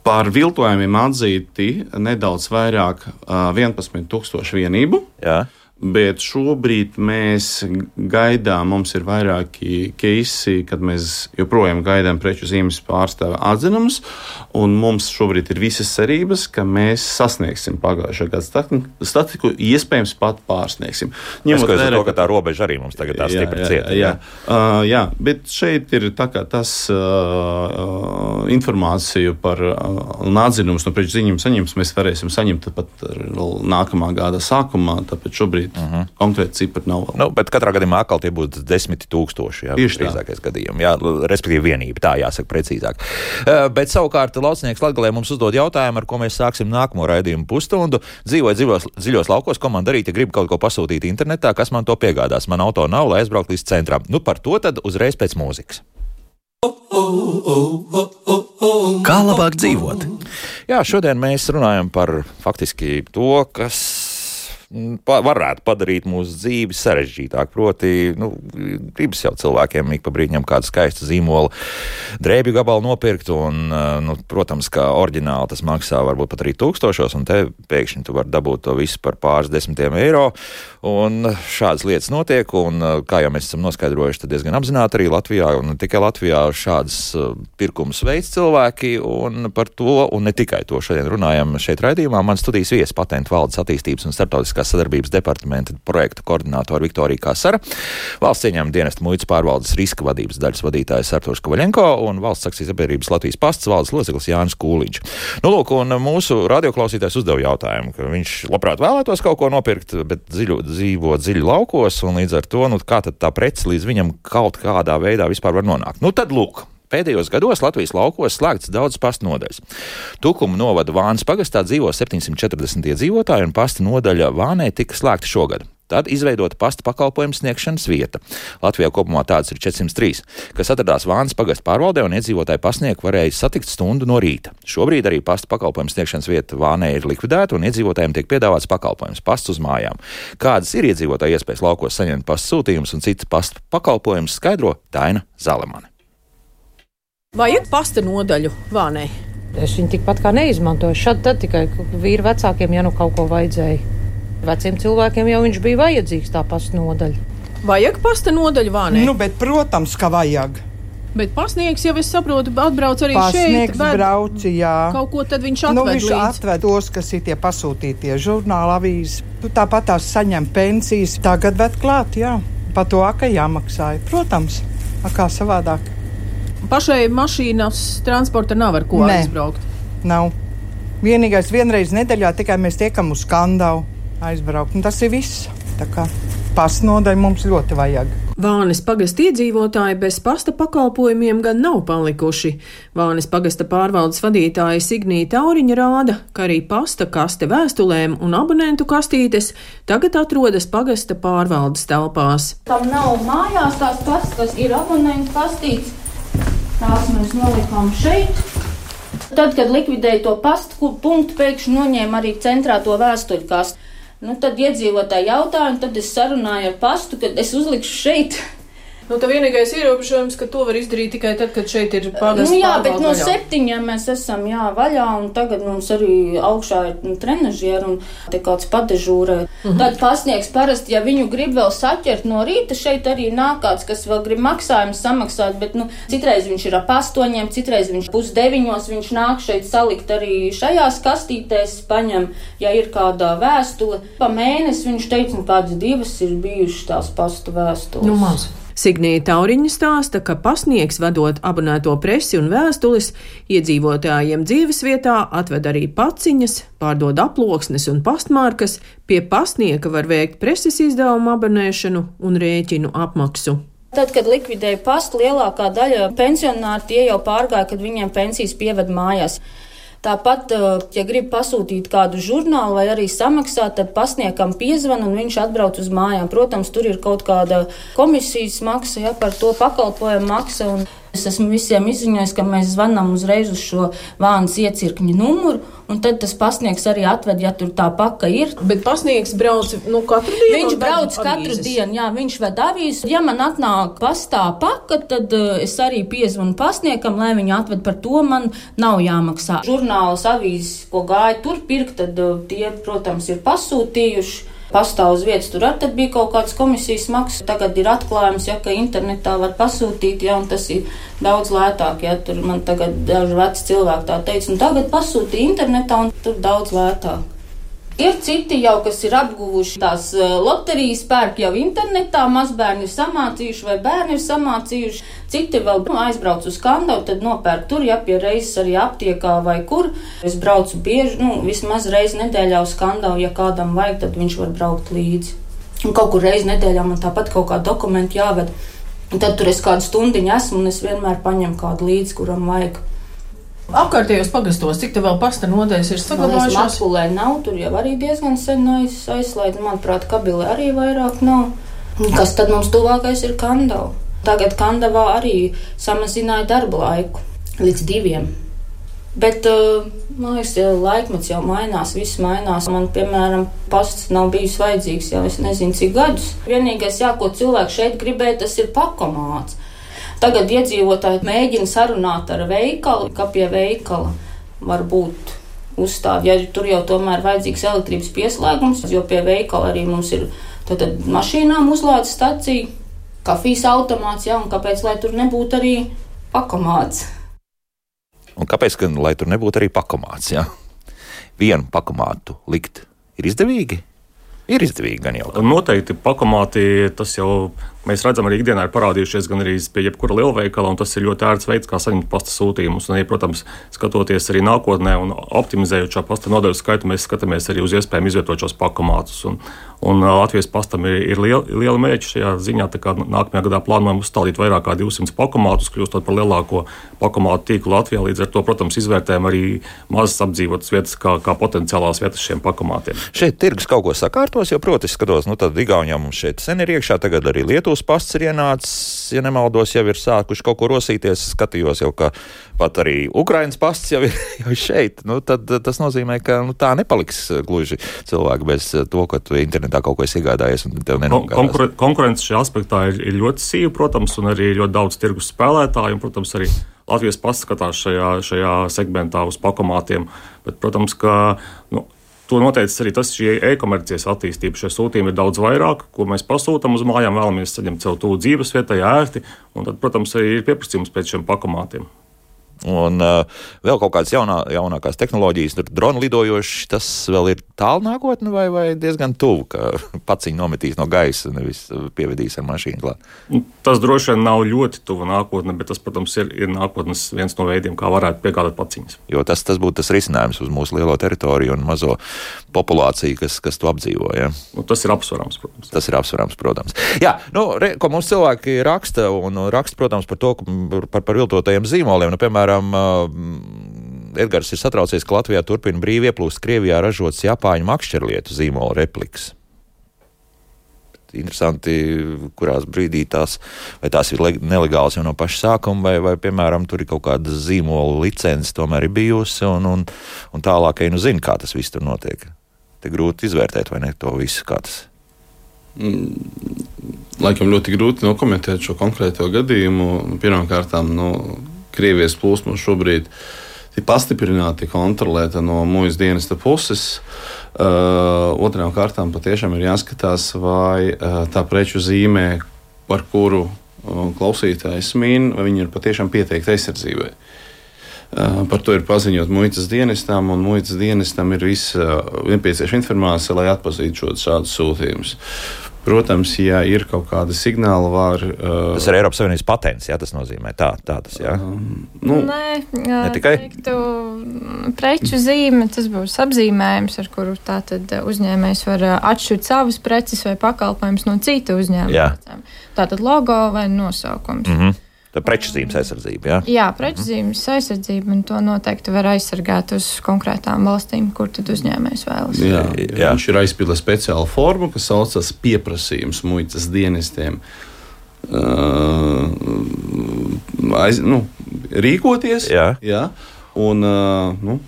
Par viltojumiem atzīti nedaudz vairāk uh, 11,000 vienību. Jā. Uh, Bet šobrīd mēs gaidām, mums ir vairāki keisi, kad mēs joprojām gaidām preču zīmes pārstāvja atzinumus, un mums šobrīd ir visas cerības, ka mēs sasniegsim pagājušā gada statistiku, iespējams pat pārsniegsim. Ņemot vērā, to, ka tā robeža arī mums tagad tā stipri cieta. Jā, jā. Uh, jā, bet šeit ir tas uh, informāciju par uh, atzinumus no preču zīmēm saņems, mēs varēsim saņemt pat nākamā gada sākumā, tāpēc šobrīd šobrīd uh -huh. konkrēti cipari nav. Vēl. Nu, bet katrā gadījumā atkal tie būtu desmit tūkstoši. Jā, tā. gadījumi, jā, respektīvi vienība, tā jāsaka precīzāk. Uh, bet savukārt laucinieks Latgalē mums uzdod jautājumu, ar ko mēs sāksim nākamo raidījumu pusstundu. Dzīvoju dziļos, dziļos laukos, ko man darīt, ja gribu kaut ko pasūtīt internetā, kas man to piegādās. Man auto nav, lai aizbrauktu līdz centram. Nu, par to tad uzreiz pēc mūzikas. Kā labāk dzīvot? Jā, šodien mēs runājam par faktiski to, kas pa, varētu padarīt mūsu dzīvi sarežģītāku. Proti, nu, gribas jau cilvēkiem ik pa brīdim kādu skaistu zīmolu drēbju gabalu nopirkt, un, nu, protams, ka oriģināli tas maksā varbūt pat arī tūkstošos, un te pēkšņi tu vari dabūt to visu par pāris desmitiem eiro. Un šādas lietas notiek, un kā jau mēs esam noskaidrojuši, tad diezgan apzināti arī Latvijā, un ne tikai Latvijā, šādas pirkumus veids cilvēki, un par to, un ne tikai to šodien runājam šeit raidījumā. Man studijas viesis patentu valdes attīstības un starptautiskā starptautiskās sadarbības departamenta projektu koordinātora Viktorija Kasara, valsts ieņēmuma dienesta muitas pārvaldes riska vadības daļas vadītājs Arturs Kovaļenko un valsts akcijas sabiedrības Latvijas pasts valdes loceklis Jānis Kūliņš. Nu, lūk, un mūsu radioklausītājs uzdeva jautājumu, ka viņš labprāt vēlētos kaut ko nopirkt, bet dziļu, dzīvo dziļi laukos, un līdz ar to, nu, kā tad tā prece līdz viņam kaut kādā veidā vispār var nonākt. Nu, tad lūk. Pēdējos gados Latvijas laukos slēgts daudz pastu nodaļas. Tukuma novada Vānas pagastā dzīvo 740 iedzīvotāji, un pasta nodaļa Vānē tika slēgta šogad. Tad izveidota pasta pakalpojumu sniegšanas vieta. Latvijā kopumā tādas ir 403, kas atradās Vānas pagasta pārvaldē, un iedzīvotāji pasniegu varēja satikt stundu no rīta. Šobrīd arī pasta pakalpojumu sniegšanas vieta Vānē ir likvidēta, un iedzīvotājiem tiek piedāvāts pakalpojums pasts uz mājām. Kādas ir iedzīvotāju iespējas laukos saņemt pasta sūtījumus un citas pasta pakalpojumus, skaidro Taina Zalemane. Vajag pasta nodaļu Vānē. Es viņu tikpat kā neizmantoju. Šad tad tikai vīru vecākiem, ja nu kaut ko vajadzēja. Veciem cilvēkiem jau viņš bija vajadzīgs tā pasta nodaļa. Vajag pasta nodaļu vānē? Nu, bet, protams, ka vajag. Bet pasniegs jau, es saprotu, atbrauc arī pasniegs šeit. Brauc, jā. Kaut ko tad viņš atved nu, viņš līdz. atved tos, kas ir tie pasūtītie žurnāla avīzes. Tāpat tās saņem pensijas. Tagad ved klāt, jā. Pa to aka jāmaksā. Protams, a kā savādāk. Pašai mašīnas transporta nav ar ko Nē, aizbraukt. Nav. Vienīgais vienreiz nedēļā tikai mēs tiekam uz skandalu aizbraukt. Un tas ir viss. Tā kā pasnodaļa mums ļoti vajag. Vānes pagasta iedzīvotāji bez pasta pakalpojumiem gan nav palikuši. Vānes pagasta pārvaldes vadītāja Signija Tauriņa rāda, ka arī pasta kaste vēstulēm un abonentu kastītes tagad atrodas pagasta pārvaldes telpās. Tam nav mājās tās kastes, ir abonentu kastītes. Tās mēs nolikām šeit. Tad, kad likvidēja to pastu punktu, pēkšņi noņēma arī centrā to vēstuļu kastu. Nu, tad iedzīvotāji jautāja, un tad es sarunāju ar pastu, ka es uzlikšu šeit Nu, tā vienīgais ierobežojums, ka to var izdarīt tikai tad, kad šeit ir pagasts. Nu, jā, bet no septiņiem mēs esam jā, vaļā, un tagad mums arī augšā ir nu, trenažieri un te kāds padežūrē. Mm -hmm. Tad pasniegs parasti, ja viņu grib vēl saķert no rīta, šeit arī nāk kāds, kas vēl grib maksājumu samaksāt, bet, nu, citreiz viņš ir ap astoņiem, citreiz viņš pusdeviņos, viņš nāk šeit salikt arī šajās kastītēs, paņem, ja ir kādā vēstule. Pa mēnesi viņš teica, nu, kādas divas ir bijušas tās pastu vēstules. Nu, maz. Signija Tauriņa stāsta, ka pasniegs vedot abonēto presi un vēstules iedzīvotājiem dzīvesvietā atved arī paciņas, pārdod aploksnes un pastmarkas, pie pasnieka var veikt preses izdevumu abonēšanu un rēķinu apmaksu. Tad, kad likvidēja pastu, lielākā daļa pensionāru tie jau pārgāja, kad viņiem pensijas pieved mājās. Tāpat, eh, ja grib pasūtīt kādu žurnālu vai arī samaksāt, tad pasniegam piezvan un viņš atbrauc uz mājām. Protams, tur ir kaut kāda komisijas maksa, ja par to pakalpojumu maksa. Es esmu visiem izziņojis, ka mēs zvanām uzreiz uz šo vānas iecirkņa numuru, un tad tas pasniegs arī atved, ja tur tā paka ir. Bet pasniegs brauc nu, katru dienu. Viņš brauc katru dienu, jā, viņš ved avīzes. Ja man atnāk pastā paka, tad uh, es arī piezvanu pasniegam, lai viņi atved par to, man nav jāmaksā. Žurnāls, avīzes, ko gāja tur pirkt, tad uh, tie, protams, ir pasūtījuši pastāv uz vietas. Tur arī bija kaut kāds komisijas maksas. Tagad ir atklājums, ja, ka internetā var pasūtīt, ja, un tas ir daudz lētāk. Ja, tur man tagad daži veci cilvēki tā teica, un tagad pasūtīja internetā, un tur daudz lētāk. Ir citi jau, kas ir apguvuši tās eh, loterijas, pērk jau internetā, mazbērni ir samācījuši vai bērni ir samācījuši. Citi vēl nu, aizbrauc uz Kandavu, tad nopērk tur, ja pie reizes arī aptiekā vai kur. Es braucu bieži, nu, vismaz reizi nedēļā uz Kandavu, ja kādam vajag, tad viņš var braukt līdzi. Un kaut kur reizi nedēļā man tāpat kaut kā dokumenti jāved. Un tad tur es kādu stundiņu esmu un es vienmēr paņemu kādu līdzi, kuram vajag. Apkārtējos pagastos, cik tā vēl pasta nodeļas ir saglabājušās? Apulē nav, tur jau arī diezgan sen aiz, aizslēgts. Manuprāt, kabile arī vairāk nav. Kas tad mums tuvākais ir Kandava? Tagad Kandavā arī samazināja darba laiku līdz diviem. Bet, man liekas, laikmets jau mainās, viss mainās. Man, piemēram, pasts nav bijis vajadzīgs jau es nezinu, cik gadus. Vienīgais, jā, ko cilvēks šeit gribēja, tas ir pakomāts. Tagad iedzīvotāji mēģina sarunāt ar veikalu, ka pie veikala var būt uzstādi. Ja tur jau tomēr ir vajadzīgs elektrības pieslēgums, jo pie veikala arī mums ir tad, tad mašīnām uzlādes stacija, kafijas automāts, ja, un kāpēc lai tur nebūtu arī pakomāts? Un kāpēc, ka, lai tur nebūtu arī pakomāts? Ja? Vienu pakomātu likt ir izdevīgi? ir izdevīgi gan jau. Noteikti pakomāti tas jau mēs redzam, arī ikdienā ir parādījušies gan arī pie jebkura lielveikala, un tas ir ļoti ērts veids, kā saņemt pasta sūtījumus. Un, ja, protams, skatoties arī nākotnē un optimizējot šo pasta nodeļu skaitu, mēs skatāmies arī uz iespējām izvietot šos pakomātus. Un, un Latvijas pastam ir, ir liela, liela mērķa šajā ziņā. Nākamajā gadā plānojam uzstādīt vairāk kā 200 pakomātus, kļūstot par lielāko pakomātu tīklu Latvijā. Līdz ar to, protams, izvērtējam arī mazas apdzīvotas vietas kā, kā potenciālās vietas šiem pakomātiem. Šeit tirgus kaut ko sakārtos, jo, protams, skatos, nu tad Igaunijā mums šeit sen ir iekšā, tagad arī Lietuvā. Lietuvas pasts ir ienācis, ja nemaldos, jau ir sākuši kaut ko rosīties. Skatījos jau, ka pat arī Ukraiņas pasts jau ir jau šeit. Nu, tad tas nozīmē, ka nu, tā nepaliks gluži cilvēki bez to, ka tu internetā kaut ko esi iegādājies nenogādās. Konkur konkurence šajā aspektā ir, ir ļoti sīva, protams, un arī ļoti daudz tirgus spēlētāju, un, protams, arī Latvijas pasts skatās šajā, šajā segmentā uz pakomātiem. Bet, protams, ka nu, To noteicis arī tas, ka e-komercijas attīstība šie sūtījumi ir daudz vairāk, ko mēs pasūtām uz mājām, vēlamies saņemt sev tuvu dzīves vietai, ērti. Un tad, protams, arī ir pieprasījums pēc šiem pakomātiem. Un uh, vēl kaut kādas jaunā, jaunākās tehnoloģijas, tur droni lidojoši, tas vēl ir tālu nākotnē, vai, vai diezgan tuvu, ka pats viņu nometīs no gaisa, nevis pievedīs ar mašīnu klāt. Nu, tas droši vien nav ļoti tuvu nākotnē, bet tas, protams, ir, ir nākotnes viens no veidiem, kā varētu piegādāt paciņas. Jo tas, tas būtu tas risinājums uz mūsu lielo teritoriju un mazo populāciju, kas, kas to apdzīvo. Ja? Nu, tas ir apsverams, protams. Tas ir apsverams, protams. Jā, nu, re, ko mums cilvēki raksta, un raksta, protams, par to, par, par viltotajiem zīmoliem. Nu, piemēram, Edgars ir satraucies, ka Latvijā turpina brīvi ieplūst Krievijā ražotas Japāņu makšķerlietu zīmola repliks interesanti, kurās brīdī tās, tās ir nelegālas jau no paša sākuma, vai, vai piemēram, tur ir kaut kāda zīmola licence, tomēr ir bijusi, un, un, un tālāk, ja nu zina, kā tas viss tur notiek. Te grūti izvērtēt, vai ne to visu, kā tas. Mm, laikam ļoti grūti nokomentēt šo konkrēto gadījumu. Pirmkārt, no Krievijas plūsma šobrīd ir pastiprināti kontrolēta no mūža dienesta puses. Uh, otrām kārtām patiešām ir jāskatās, vai uh, tā preču zīmē, par kuru uh, klausītājs min, vai viņi ir patiešām pieteikti aizsardzībai. Par to ir paziņot muitas dienestam, un muitas dienestam ir visa nepieciešama informācija, lai atpazītu šādus sūtījumus. Protams, ja ir kaut kāda signāla, var. Uh, tas ir Eiropas Savienības patents, jā, tas nozīmē tā, tā tas, jā. Um, nu, Nē, jā, ne tikai. Teiktu, preču zīme, tas būs apzīmējums, ar kuru tātad uzņēmējs var atšķirt savus preces vai pakalpojumus no citu uzņēmumu. Tātad logo vai nosaukums. Mm -hmm. Tā preču zīmes aizsardzība. Jā, jā preču zīmes aizsardzība, un to noteikti var aizsargāt uz konkrētām valstīm, kur tad uzņēmējs vēlas. Jā, jā. Viņš ir aizpildījis speciālu formu, kas saucas pieprasījums muitas dienestiem. Uh, aiz, nu, rīkoties. Jā. Jā, un, uh, nu,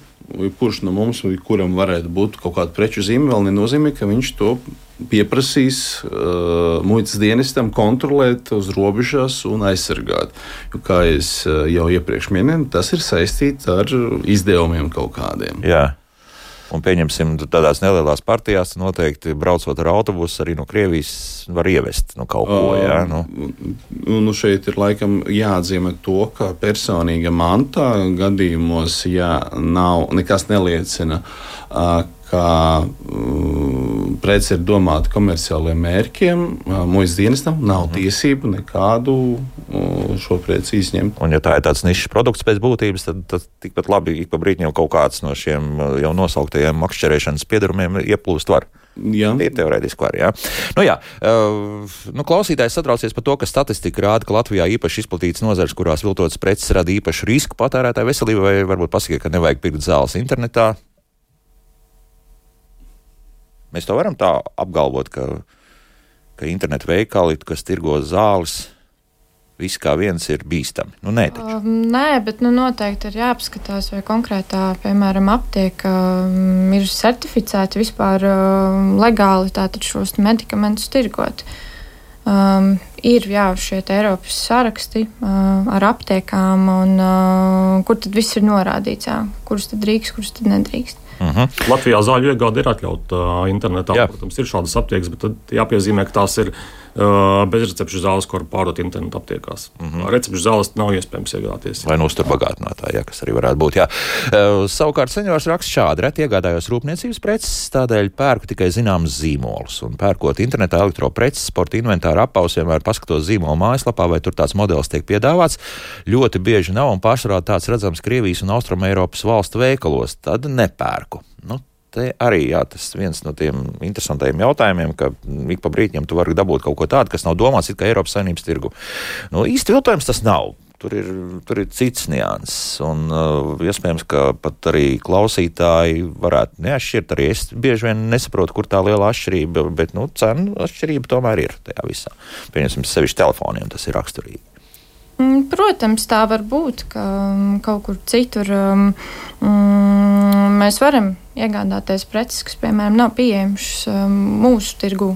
kurš no mums, kuram varētu būt kaut kāda preču zīme, vēl nenozīmē, ka viņš to pieprasīs uh, muitas dienestam kontrolēt uz robežas un aizsargāt. Jo, kā jau uh, iepriekš minēju, tas ir saistīts ar izdevumiem kaut kādiem. Jā. Un pieņemsim, tādās nelielās partijās noteikti braucot ar autobusu arī no Krievijas var ievest nu, kaut ko. Jā, nu. Nu, šeit ir laikam jāatzīmē to, ka personīga manta gadījumos, ja nav nekas neliecina, ka prece ir domāta komerciāliem mērķiem, mūža dienestam nav mhm. tiesību nekādu šo preci izņemt. Un, ja tā ir tāds nišas produkts pēc būtības, tad, tad tikpat labi ik pa brīdim kaut kāds no šiem jau nosauktajiem makšķerēšanas piedarumiem ieplūst var. Jā. Ir teorētiski var. Jā. Nu, jā. Nu, klausītājs satraucies par to, ka statistika rāda, ka Latvijā īpaši izplatīts nozars, kurās viltotas preces rada īpašu risku patērētāju veselībai, vai varbūt pasakiet, ka nevajag pirkt zāles internetā. Mēs to varam tā apgalvot, ka, ka internetu veikali, kas tirgo zāles, viss kā viens ir bīstami. Nu, nē, taču. uh, nē, bet nu, noteikti ir jāapskatās, vai konkrētā, piemēram, aptiekā um, ir certificēta vispār uh, legāli šos medikamentus tirgot. Um, ir jā, šie Eiropas saraksti uh, ar aptiekām, un, uh, kur tad viss ir norādīts, jā, kurus tad drīkst, kurus tad nedrīkst. Uh mhm. -huh. Latvijā zāļu iegāde ir atļauta internetā. Jā. Protams, ir šādas aptiekas, bet jāpiezīmē, ka tās ir bezrecepšu zāles, ko var pārdot internetu aptiekās. Mm -hmm. Recepšu zāles nav iespējams iegādāties. Vai no uztur bagātinātāji, ja, kas arī varētu būt. Jā. Savukārt seniors raksta šādi: reti iegādājos rūpniecības preces, tādēļ pērku tikai zināmas zīmolus. Un pērkot internetā elektropreces, sporta inventāru apaus, vienmēr paskatos zīmolu mājaslapā, vai tur tāds modelis tiek piedāvāts. Ļoti bieži nav un pārsvarā tāds redzams Krievijas un Austrumēropas valstu veikalos. Tad nepērku. Nu, te arī jā, tas viens no tiem interesantiem jautājumiem, ka ik pa brīdim tu vari dabūt kaut ko tādu, kas nav domāts kā Eiropas saimnības tirgu. Nu, īsti viltojums tas nav. Tur ir, tur ir cits nianses. Un uh, iespējams, ka pat arī klausītāji varētu neatšķirt. Arī es bieži vien nesaprotu, kur tā liela atšķirība, bet nu, cenu atšķirība tomēr ir tajā visā. Pieņemsim, sevišķi telefoniem tas ir raksturīgi. Mm, protams, tā var būt, ka mm, kaut kur citur um, mēs varam iegādāties preces, kas, piemēram, nav pieejamas um, mūsu tirgū.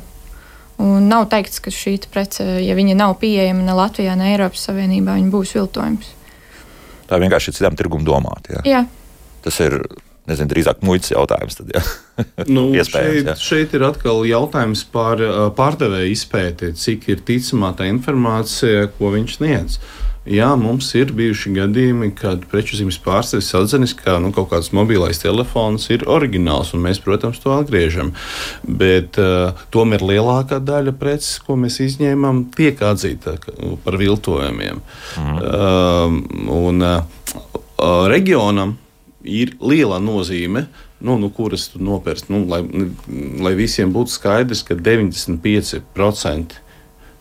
Un nav teikts, ka šī prece, ja viņa nav pieejama ne Latvijā, ne Eiropas Savienībā, viņa būs viltojums. Tā vienkārši ir citam tirgumam domāta. Jā. Tas ir nezinu, drīzāk muļķis jautājums. Tad, nu, šeit, jā. šeit ir atkal jautājums par pārdevēju izpēti, cik ir ticamā tā informācija, ko viņš sniedz. Uh, Jā, mums ir bijuši gadījumi, kad preču zīmes pārstāvis atzīst, ka nu, kaut kāds mobilais telefons ir oriģināls, un mēs, protams, to atgriežam. Bet uh, tomēr lielākā daļa preces, ko mēs izņēmām, tiek atzīta par viltojumiem. Mm. Uh, un uh, reģionam ir liela nozīme. Nu, nu, kuras tu nopērci? Nu, lai, lai visiem būtu skaidrs, ka 95% Eh,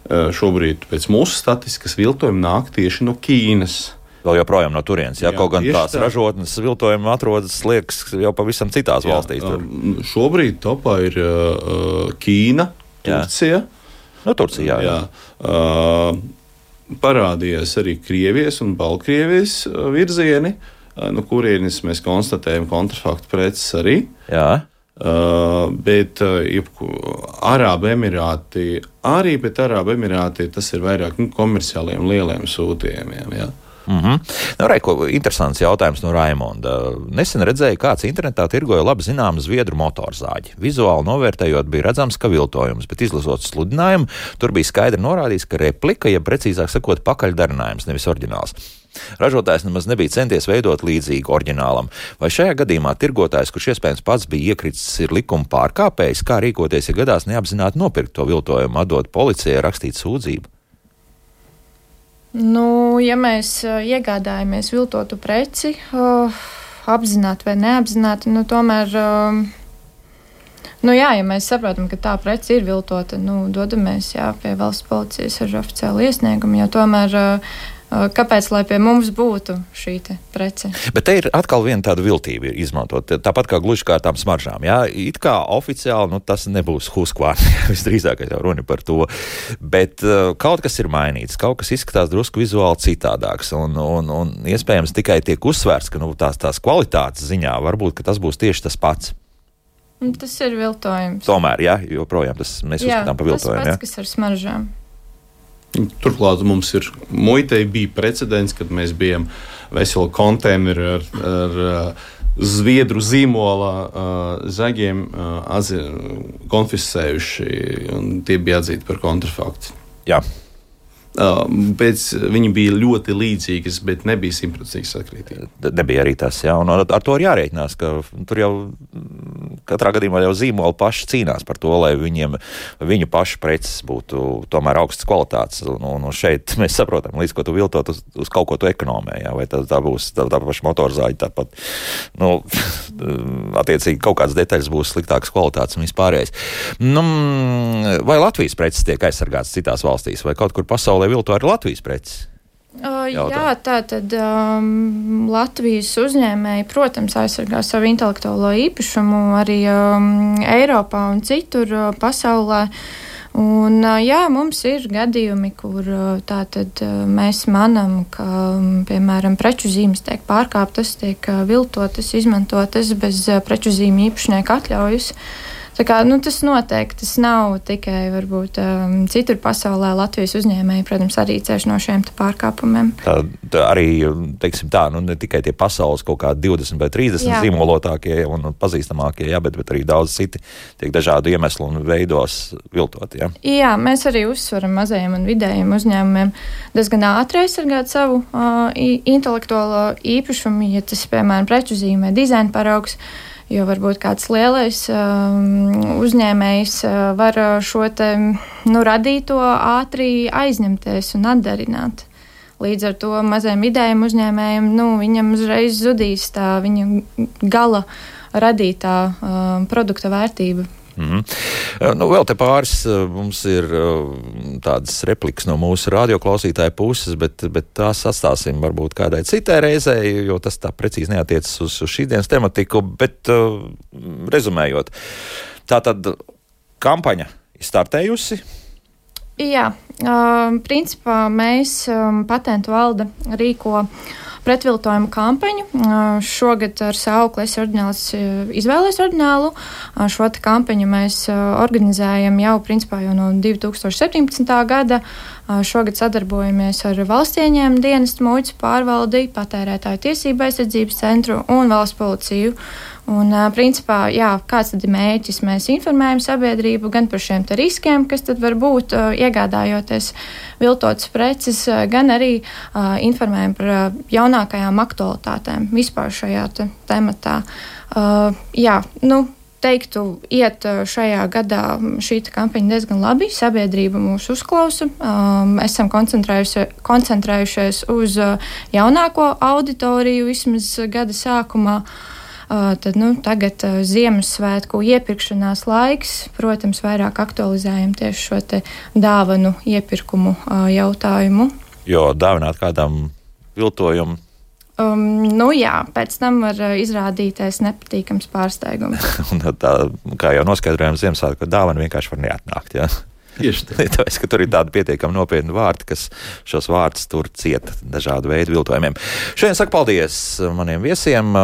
šobrīd pēc mūsu statistikas viltojumi nāk tieši no Ķīnas. Vēl joprojām no turienes, ja jā, kaut gan tās tā. ražotnes viltojumi atrodas, liekas, jau pavisam citās jā, valstīs. Tur. Um, šobrīd topā ir uh, Ķīna, Turcija. No nu, Turcijā, jā. jā. Uh, parādījās arī Krievijas un Baltkrievijas virzieni, no kurienes mēs konstatējam kontrafaktu preces arī. Jā. Uh, bet uh, Arābu Emirāti arī, bet Arābu Emirāti tas ir vairāk nu, komerciāliem lieliem sūtījumiem. Ja. Mm -hmm. nu, Reiko, interesants jautājums no Raimonda. Nesen redzēju, kāds internetā tirgoja labi zināmu zviedru motorzāģi. Vizuāli novērtējot, bija redzams, ka viltojums, bet izlasot sludinājumu, tur bija skaidri norādīts, ka replika, ja precīzāk sakot, pakaļdarinājums, nevis oriģināls. Ražotājs nemaz nebija centies veidot līdzīgu oriģinālam. Vai šajā gadījumā tirgotājs, kurš iespējams pats bija iekritis, ir likuma pārkāpējs, kā rīkoties, ja gadās neapzināti nopirkt to viltojumu, atdot policijai, rakstīt sūdzību? Nu, ja mēs uh, iegādājamies viltotu preci, uh, apzināti vai neapzināti, nu, tomēr. Uh, Nu, jā, ja mēs saprotam, ka tā prece ir viltota, nu, dodamies jā, pie valsts policijas ar oficiālu iesniegumu, jo tomēr uh, Kāpēc lai pie mums būtu šī prece? Bet te ir atkal viena tāda viltība izmantot. Tāpat kā gluži kā tām smaržām. Jā, it kā oficiāli nu, tas nebūs huskvārds. Visdrīzāk jau runa par to. Bet uh, kaut kas ir mainīts, kaut kas izskatās drusku vizuāli citādāks. Un, un, un iespējams tikai tiek uzsvērts, ka nu, tās, tās kvalitātes ziņā varbūt tas būs tieši tas pats. Tas ir viltojums. Tomēr, jā, joprojām tas mēs jā, uzskatām par viltojumu. Tas pats, kas ar smaržām. Turklāt mums ir muitei bija precedents, kad mēs bijām veseli konteineri ar, ar uh, Zviedru zīmola uh, zagiem uh, konfiscējuši, un tie bija atzīti par kontrafaktu. Jā. Pēc, viņi bija ļoti līdzīgas, bet nebija simtprocentīgi sakrītīgi. Nebija arī tas, jā, un ar, to ir jārēķinās, ka tur jau katrā gadījumā jau zīmoli paši cīnās par to, lai viņiem, viņu pašu preces būtu tomēr augstas kvalitātes. Un, un šeit mēs saprotam, līdz ko tu viltot uz, uz kaut ko tu ekonomē, jā, vai tā, tā būs tā, tā paša motorzāģa, tāpat, nu, attiecīgi kaut kādas detaļas būs sliktākas kvalitātes un vispārējais. Nu, vai Latvijas preces tiek aizsargātas citās valstīs, vai kaut kur pasaulē? Lai vilto arī Latvijas preces? Uh, jā, tā tad um, Latvijas uzņēmēji, protams, aizsargā savu intelektuālo īpašumu arī um, Eiropā un citur uh, pasaulē. Un, uh, jā, mums ir gadījumi, kur uh, tātad, uh, mēs manām, ka, piemēram, preču zīmes tiek pārkāptas, tiek uh, viltotas, izmantotas bez uh, preču zīmju īpašnieka atļaujas. Kā, nu, tas noteikti tas nav tikai varbūt, um, citur pasaulē. Latvijas uzņēmēji, protams, arī cieš no šiem pārkāpumiem. Tā, tā arī teiksim, tā, nu, ne tikai tie pasaules kaut kādi 20 vai 30 jā. zīmolotākie un pazīstamākie, jā, bet, bet arī daudz citi tiek dažādu iemeslu un veidos viltoti. Jā. jā, mēs arī uzsveram mazajiem un vidējiem uzņēmumiem diezgan ātri aizsargāt savu uh, intelektuālo īpašumu, ja tas, piemēram, preču zīmē, dizaina paraugs. Jo varbūt kāds lielais um, uzņēmējs uh, var uh, šo te, nu, radīto ātri aizņemties un atdarināt. Līdz ar to mazajiem vidējiem uzņēmējiem nu, viņam uzreiz zudīs tā viņa gala radītā uh, produkta vērtība. Mm -hmm. nu, vēl te pāris mums ir tādas replikas no mūsu radioklausītāja puses, bet, bet tās atstāsim varbūt kādai citai reizei, jo tas tā precīzi neatiecas uz, uz šīs dienas tematiku. Bet uh, rezumējot, tā tad kampaņa startējusi. Jā, uh, principā mēs um, patentu valde rīko uh, pretviltojuma kampaņu. Šogad ar saukli es ordināls izvēlējos ordinālu. Šo kampaņu mēs organizējam jau principā jau no 2017. gada. Šogad sadarbojamies ar valsts ieņēmumu dienestu, muitas pārvaldi, patērētāju tiesību aizsardzības centru un valsts policiju. Un, principā, jā, kāds tad ir mērķis? Mēs informējam sabiedrību gan par šiem riskiem, kas tad var būt iegādājoties viltotas preces, gan arī uh, informējam par jaunākajām aktualitātēm vispār šajā te tematā. Uh, jā, nu, teiktu, iet šajā gadā šī kampaņa diezgan labi. Sabiedrība mūs uzklausa. Um, esam koncentrējušies uz jaunāko auditoriju vismaz gada sākumā. Uh, Tad, nu, tagad Ziemassvētku iepirkšanās laiks, protams, vairāk aktualizējam tieši šo dāvanu iepirkumu jautājumu. Jo dāvināt kādam viltojumu Um, nu jā, pēc tam var izrādīties nepatīkams pārsteigums. tā, kā jau noskaidrojām, Ziemassvētku dāvana vienkārši var neatnākt. Jā. Tāpēc, ka tur ir tādi pietiekami nopietni vārti, kas šos vārdus tur cieta dažādu veidu viltojumiem. Šodien saku paldies maniem viesiem.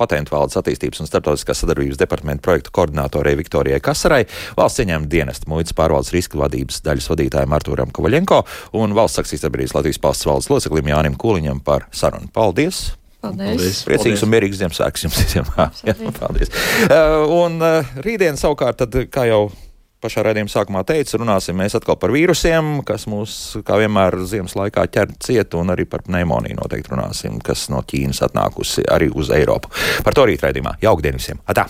Patentu valdes attīstības un starptautiskās sadarbības departamenta projektu koordinātorei Viktorijai Kasarai, valsts ieņēmuma dienesta muitas pārvaldes riska vadības daļas vadītājiem Artūram Kovaļenko un valsts saksīs darbības Latvijas valsts valdes loceklim Jānim Kūliņam par sarunu. Paldies! Paldies! Paldies. Priecīgs un mierīgs Ziemassvētks jums visiem! Jā, paldies! Uh, un uh, rītdien savukārt, tad, kā jau pašā raidījuma sākumā teicu, runāsim mēs atkal par vīrusiem, kas mūs, kā vienmēr, ziemas laikā ķer cietu, un arī par pneimoniju noteikti runāsim, kas no Ķīnas atnākusi arī uz Eiropu. Par to rīt raidījumā. Jauktdien visiem! Atā!